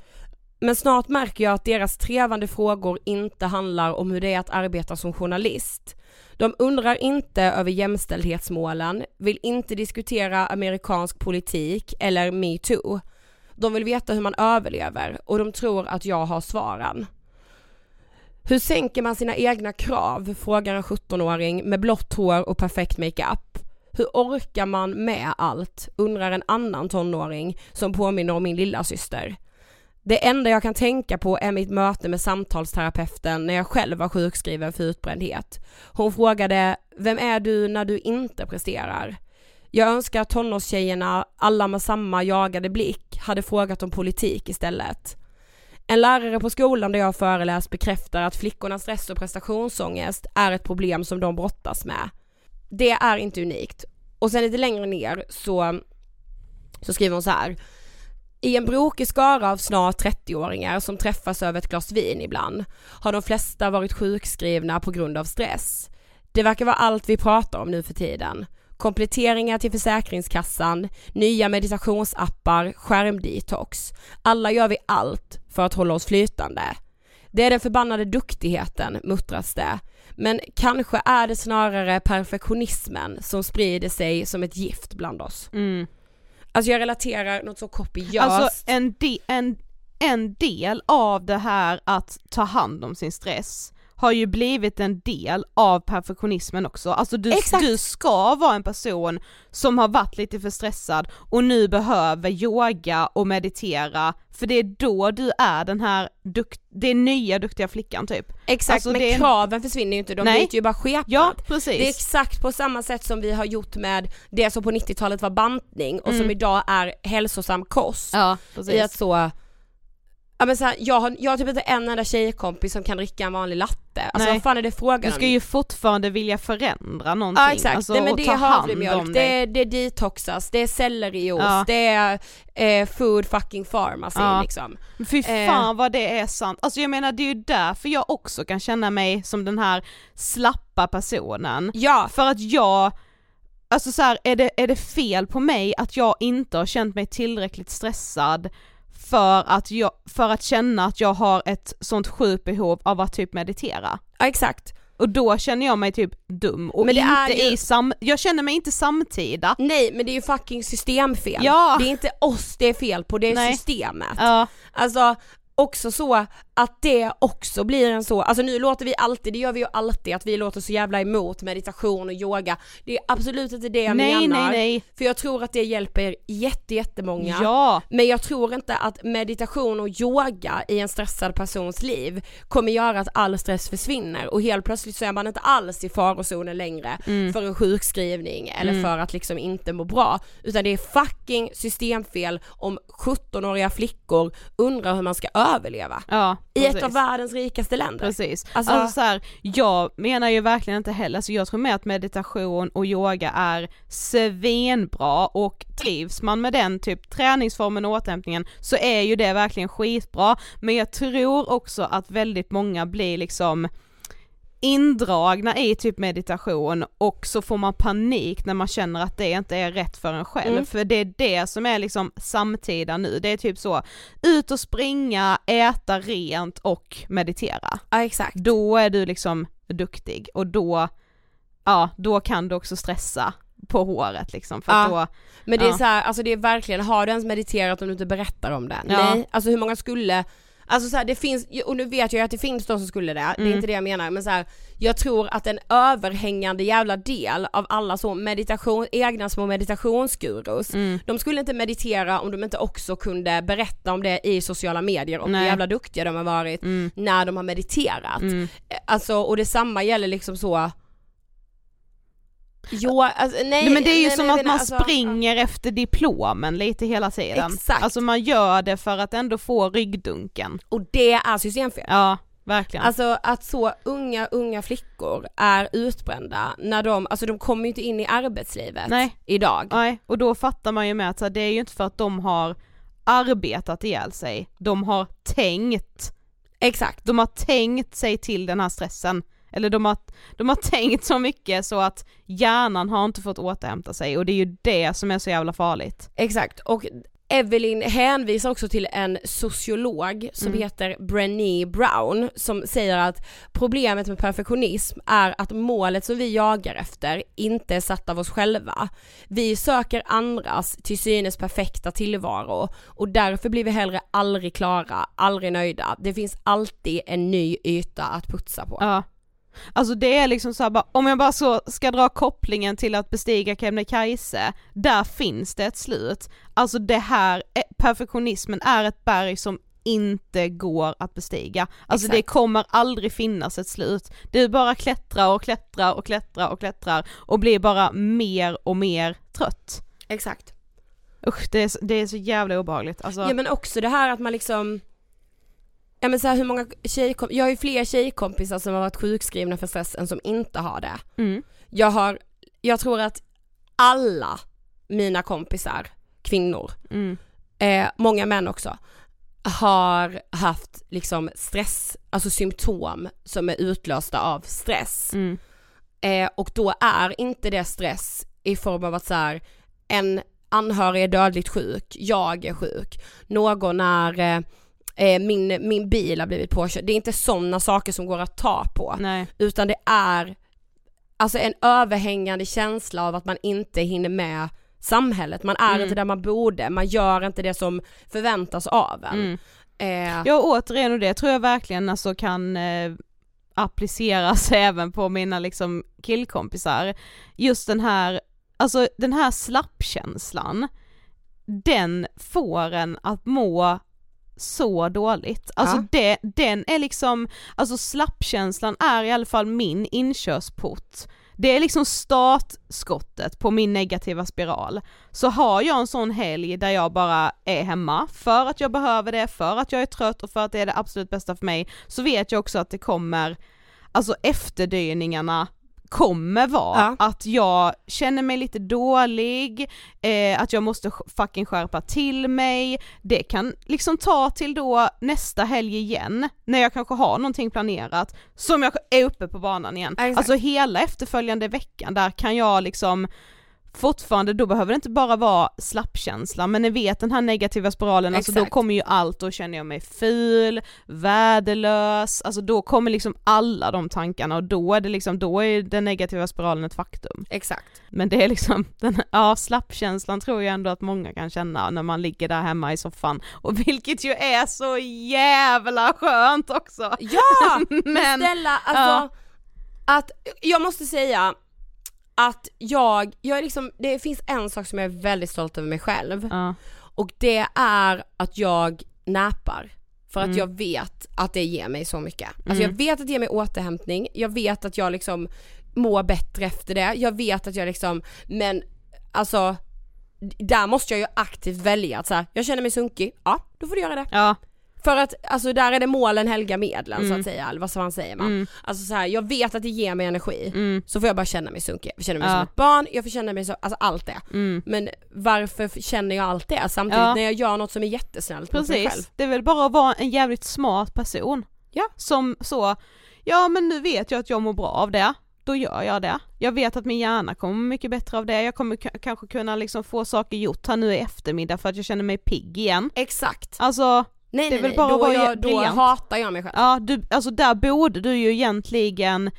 Men snart märker jag att deras trevande frågor inte handlar om hur det är att arbeta som journalist. De undrar inte över jämställdhetsmålen, vill inte diskutera amerikansk politik eller metoo. De vill veta hur man överlever och de tror att jag har svaren. Hur sänker man sina egna krav? frågar en 17-åring med blått hår och perfekt makeup. Hur orkar man med allt? undrar en annan tonåring som påminner om min lilla syster. Det enda jag kan tänka på är mitt möte med samtalsterapeuten när jag själv var sjukskriven för utbrändhet. Hon frågade, vem är du när du inte presterar? Jag önskar att tonårstjejerna, alla med samma jagade blick, hade frågat om politik istället. En lärare på skolan där jag föreläst bekräftar att flickornas stress och prestationsångest är ett problem som de brottas med. Det är inte unikt. Och sen lite längre ner så, så skriver hon så här. I en brokig skara av snart 30-åringar som träffas över ett glas vin ibland har de flesta varit sjukskrivna på grund av stress. Det verkar vara allt vi pratar om nu för tiden. Kompletteringar till Försäkringskassan, nya meditationsappar, skärmdetox. Alla gör vi allt för att hålla oss flytande. Det är den förbannade duktigheten, muttras det. Men kanske är det snarare perfektionismen som sprider sig som ett gift bland oss. Mm. Alltså jag relaterar något så kopiöst. Alltså en, de, en, en del av det här att ta hand om sin stress har ju blivit en del av perfektionismen också. Alltså du, Exakt. du ska vara en person som har varit lite för stressad och nu behöver yoga och meditera för det är då du är den här dukt, är nya duktiga flickan typ. Exakt, alltså men är- kraven försvinner ju inte, de Nej. byter ju bara skepnad. Ja precis. Det är exakt på samma sätt som vi har gjort med det som på 90-talet var bantning och som Mm. idag är hälsosam kost. ja I precis. att så, ja men så här, jag, har, jag har typ inte en enda tjejkompis som kan dricka en vanlig latte. Alltså Nej. vad fan är det frågan Du ska om? ju fortfarande vilja förändra någonting. Ja exakt, alltså, Nej, men det är havremjölk, om det, är- det är detoxas, det är selleriost, Ja. det är eh, food fucking pharmacy Ja. liksom. Fy Eh. fan vad det är sant. Alltså jag menar det är ju därför jag också kan känna mig som den här slappa personen. Ja, För att jag, alltså så här, är det, är det fel på mig att jag inte har känt mig tillräckligt stressad för att, jag, för att känna att jag har ett sånt sjukt behov av att typ meditera? ja exakt. Och då känner jag mig typ dum och Men det är inte ju- i sam, jag känner mig inte samtida. Nej men det är ju fucking systemfel. Ja. Det är inte oss det är fel på, det är Nej. systemet. Ja, Alltså också så att det också blir en så, alltså nu låter vi alltid, det gör vi ju alltid, att vi låter så jävla emot meditation och yoga. Det är absolut inte det jag nej menar. nej nej. För jag tror att det hjälper jätte, jättemånga. Ja. Men jag tror inte att meditation och yoga i en stressad persons liv kommer göra att all stress försvinner och helt plötsligt så är man inte alls i farozonen längre Mm. för en sjukskrivning eller för att liksom inte må bra. Utan det är fucking systemfel om 17-åriga flickor undrar hur man ska överleva. Ja, I ett av världens rikaste länder. Precis. Alltså- Alltså, så här, jag menar ju verkligen inte heller, så jag tror mer att meditation och yoga är svinbra och trivs man med den typ träningsformen och återhämtningen så är ju det verkligen skitbra. Men jag tror också att väldigt många blir liksom indragna i typ meditation och så får man panik när man känner att det inte är rätt för en själv. Mm. För det är det som är liksom samtida nu, det är typ så, ut och springa, äta rent och meditera Ja exakt. då är du liksom duktig och då, ja då kan du också stressa på håret liksom för Ja. då, Men det är Ja. så här, alltså det är verkligen, har du ens mediterat om du inte berättar om det? Ja. Nej, alltså hur många skulle Alltså så här, det finns, och nu vet jag ju att det finns de som skulle det, det är Mm. inte det jag menar men så här, jag tror att en överhängande jävla del av alla så meditation, egna små meditationsgurus, mm, de skulle inte meditera om de inte också kunde berätta om det i sociala medier och hur jävla duktiga de har varit mm, när de har mediterat. mm. Alltså och detsamma gäller liksom så Jo, alltså, nej, Nej, men det är ju nej, som men att man alltså, springer efter diplomen lite hela tiden. Exakt. Alltså man gör det för att ändå få ryggdunken. Och det är systemfel. Ja, verkligen. Alltså att så unga, unga flickor är utbrända när de, alltså de kommer ju inte in i arbetslivet Nej. idag. Nej, och då fattar man ju med att det är ju inte för att de har arbetat ihjäl sig, de har tänkt, Exakt. de har tänkt sig till den här stressen. Eller de har, de har tänkt så mycket så att hjärnan har inte fått återhämta sig och det är ju det som är så jävla farligt. Exakt, och Evelyn hänvisar också till en sociolog som Mm. heter Brené Brown som säger att problemet med perfektionism är att målet som vi jagar efter inte är satt av oss själva. Vi söker andras till synes perfekta tillvaro och därför blir vi hellre aldrig klara, aldrig nöjda. Det finns alltid en ny yta att putsa på. Ja. Alltså det är liksom så bara, om jag bara så ska dra kopplingen till att bestiga Kebnekaise, där finns det ett slut. Alltså det här, eh, perfektionismen är ett berg som inte går att bestiga. Alltså det Exakt. kommer aldrig finnas ett slut. Du bara klättrar och klättrar och klättrar och klättrar och blir bara mer och mer trött. Exakt. Usch det är, så- det är så jävla obehagligt. Alltså, Ja men också det här att man liksom Ja men så här, hur många tjejkompisar, jag har ju fler tjejkompisar som har varit sjukskrivna för stress än som inte har det. mm, Jag har, jag tror att alla mina kompisar, kvinnor, mm, eh, många män också, har haft liksom stress, alltså symptom som är utlösta av stress. mm, Eh, och då är inte det stress i form av att så här, en anhörig är dödligt sjuk, jag är sjuk, någon är, eh, eh, min, min bil har blivit påkörd. Det är inte sådana saker som går att ta på, nej, utan det är alltså en överhängande känsla av att man inte hinner med samhället, man är Mm. inte där man borde, man gör inte det som förväntas av en. mm. Eh, Ja återigen och det tror jag verkligen alltså kan eh, appliceras även på mina liksom killkompisar. Just den här, alltså den här slappkänslan, den får en att må så dåligt. Alltså Ja. det, den är liksom, alltså slappkänslan är i alla fall min inkörsport. Det är liksom startskottet på min negativa spiral. Så har jag en sån helg där jag bara är hemma för att jag behöver det, för att jag är trött och för att det är det absolut bästa för mig, så vet jag också att det kommer, alltså efterdyningarna kommer vara Ja. att jag känner mig lite dålig, eh, att jag måste fucking skärpa till mig, det kan liksom ta till då nästa helg igen, när jag kanske har någonting planerat, som jag är uppe på banan igen. Exakt. Alltså hela efterföljande veckan, där kan jag liksom fortfarande, då behöver det inte bara vara slappkänsla, men ni vet den här negativa spiralen, alltså då kommer ju allt, då känner jag mig ful, värdelös, alltså då kommer liksom alla de tankarna och då är det liksom, då är den negativa spiralen ett faktum. exakt. Men det är liksom, den, ja slappkänslan tror jag ändå att många kan känna när man ligger där hemma i soffan, och vilket ju är så jävla skönt också! Ja! Men, Snälla, alltså att jag måste säga att jag, jag är liksom, det finns en sak som jag är väldigt stolt över mig själv ja, och det är att jag näpar. För att Mm. jag vet att det ger mig så mycket. Alltså jag vet att det ger mig återhämtning, jag vet att jag liksom mår bättre efter det, jag vet att jag liksom, men alltså där måste jag ju aktivt välja att så här, jag känner mig sunkig, ja då får du göra det. ja, För att alltså där är det målen helga medlen så Mm. att säga, eller vad fan säger man? mm, Alltså så här, jag vet att det ger mig energi, mm, så får jag bara känna mig sunkig. Jag känna mig Ja. som ett barn, jag får känna mig så, alltså allt det. mm. Men varför känner jag allt det samtidigt Ja. när jag gör något som är jättesnällt mot mig själv? Precis, det är väl bara att vara en jävligt smart person. Ja. Som så, ja men nu vet jag att jag mår bra av det, då gör jag det. Jag vet att min hjärna kommer mycket bättre av det, jag kommer kanske kunna liksom få saker gjort här nu i eftermiddag för att jag känner mig pigg igen. Exakt. Alltså, Nej Det är nej, väl bara Då, jag, då hatar jag mig själv. ja du, alltså där borde du ju egentligen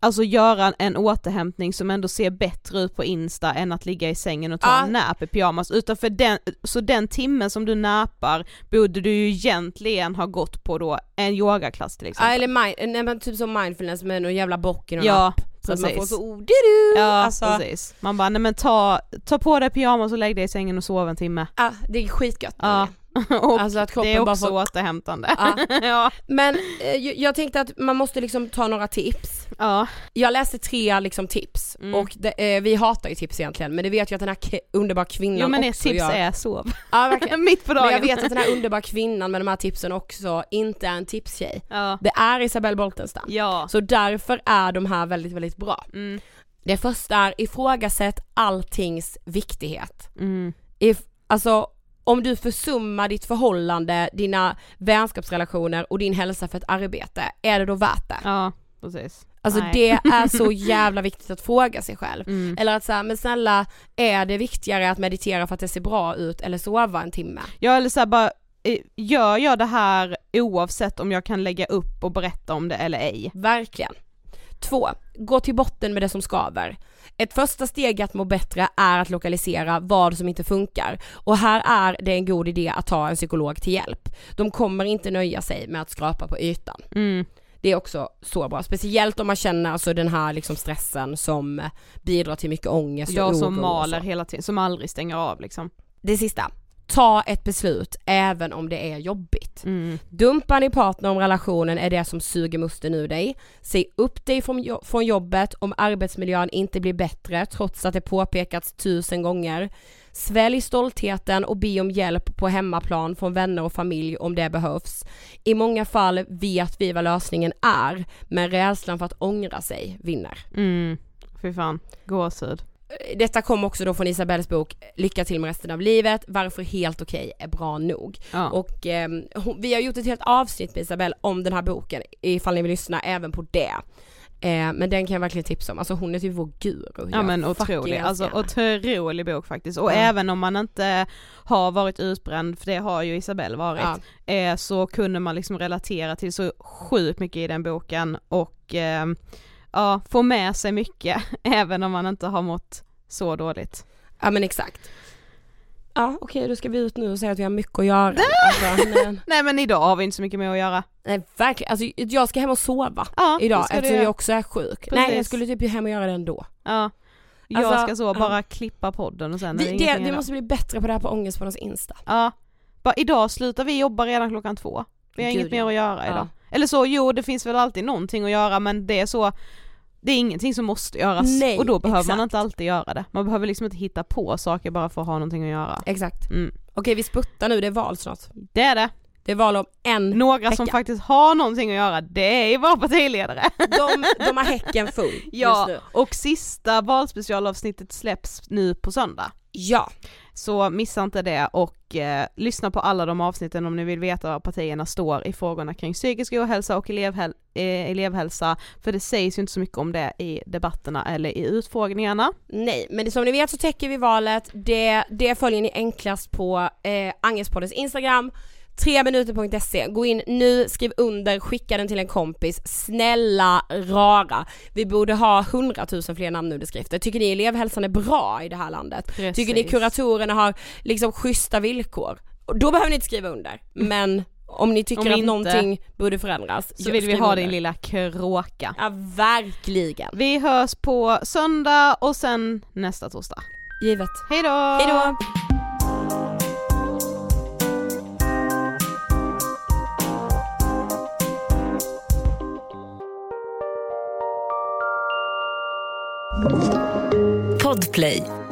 alltså göra en återhämtning som ändå ser bättre ut på Insta än att ligga i sängen och ta Ja. en nap i pyjamas, utan för den, så den timmen som du napar borde du ju egentligen ha gått på då en yogaklass till Ja, exempel. eller mind, nej, men typ som mindfulness med någon jävla bock i någon Ja, app. Så att man får precis. så oh, du, Ja alltså, precis. Man bara, nej men ta, ta på dig pyjamas och lägg dig i sängen och sov en timme. ja, det är skitgött. Ja. och Alltså att kroppen det är också får... återhämtande. Ja. ja. Men eh, jag- tänkte att man måste liksom ta några tips. ja. Jag läste tre liksom tips Mm. och det, eh, vi hatar ju tips egentligen men det vet jag att den här underbara kvinnan Jo men också tips gör. är sov. Ja, verkligen. Mitt på dagen. Men jag vet att den här underbara kvinnan med de här tipsen också inte är en tipstjej. Ja. Det är Isabelle Boltenstam. Ja. Så därför är de här väldigt, väldigt bra. Mm. Det första är ifrågasätt alltings viktighet. Mm. If, alltså om du försummar ditt förhållande, dina vänskapsrelationer och din hälsa för ett arbete, är det då värt det? Ja, precis. Alltså Nej. det är så jävla viktigt att fråga sig själv. Mm. Eller att säga, men snälla, är det viktigare att meditera för att det ser bra ut eller sova en timme? Ja eller såhär bara, eh, gör jag det här oavsett om jag kan lägga upp och berätta om det eller ej? Verkligen. Två, gå till botten med det som skaver. Ett första steg att må bättre är att lokalisera vad som inte funkar och här är det en god idé att ta en psykolog till hjälp. De kommer inte nöja sig med att skrapa på ytan. Mm. Det är också så bra, speciellt om man känner alltså den här liksom stressen som bidrar till mycket ångest och Jag oro som och maler hela tiden, som aldrig stänger av liksom. Det sista, ta ett beslut även om det är jobbigt. Mm. Dumpar ni partner om relationen är det som suger musten ur dig. Säg upp dig från, jo- från jobbet om arbetsmiljön inte blir bättre trots att det påpekats tusen gånger. Svälj stoltheten och be om hjälp på hemmaplan från vänner och familj om det behövs. I många fall vet vi vad lösningen är, men rädslan för att ångra sig vinner. Mm. Fy fan, gåshud. Detta kom också då från Isabelles bok Lycka till med resten av livet, varför helt okej är bra nog. Ja. Och ehm, hon, vi har gjort ett helt avsnitt med Isabelle om den här boken, ifall ni vill lyssna även på det. Eh, men den kan jag verkligen tipsa om, alltså hon är typ vår guru. Ja men otrolig, alltså otrolig bok faktiskt. Och Ja. även om man inte har varit utbränd, för det har ju Isabelle varit, Ja. eh, så kunde man liksom relatera till så sjukt mycket i den boken och eh, ja, få med sig mycket även om man inte har mått så dåligt. ja men exakt. Ja okej då ska vi ut nu och säga att vi har mycket att göra. Alltså, men, Nej men idag har vi inte så mycket mer att göra. nej verkligen, alltså jag ska hem och sova Ja, idag eftersom jag också är sjuk. Precis. Nej jag skulle typ hem och göra det ändå. Ja. Jag Alltså, ska så ja. bara klippa podden och sen Vi, det det, måste bli bättre på det här på Ångestpoddens Insta. Ja. Bara idag slutar vi jobba redan klockan två. Vi har Gud, inget mer ja. att göra Ja. idag. Eller så, jo det finns väl alltid någonting att göra men det är så det är ingenting som måste göras Nej, och då behöver exakt. man inte alltid göra det. Man behöver liksom inte hitta på saker bara för att ha någonting att göra. Exakt. Mm. Okej vi sputtar nu, det är val snart. Det är det. Det är val om en Några som vecka. faktiskt har någonting att göra, det är våra partiledare. De, de har häcken full Ja, just nu. och sista valspecialavsnittet släpps nu på söndag. Ja, så missa inte det och eh, lyssna på alla de avsnitten om ni vill veta var partierna står i frågorna kring psykisk ohälsa och elevhäl- eh, elevhälsa, för det sägs ju inte så mycket om det i debatterna eller i utfrågningarna. nej men det, som ni vet så täcker vi valet, det, det följer ni enklast på eh, Angespoddens Instagram, 3minuter.se, gå in nu, skriv under, skicka den till en kompis, snälla rara. Vi borde ha 100 000 fler namnunderskrifter. Tycker ni elevhälsan är bra i det här landet? Precis. Tycker ni kuratorerna har liksom schyssta villkor? Då behöver ni inte skriva under, men om ni tycker Om att inte, någonting borde förändras, Så vill vi ha under. din lilla kråka. Ja verkligen. Vi hörs på söndag och sen nästa torsdag. Givet. Hej då! Podplay.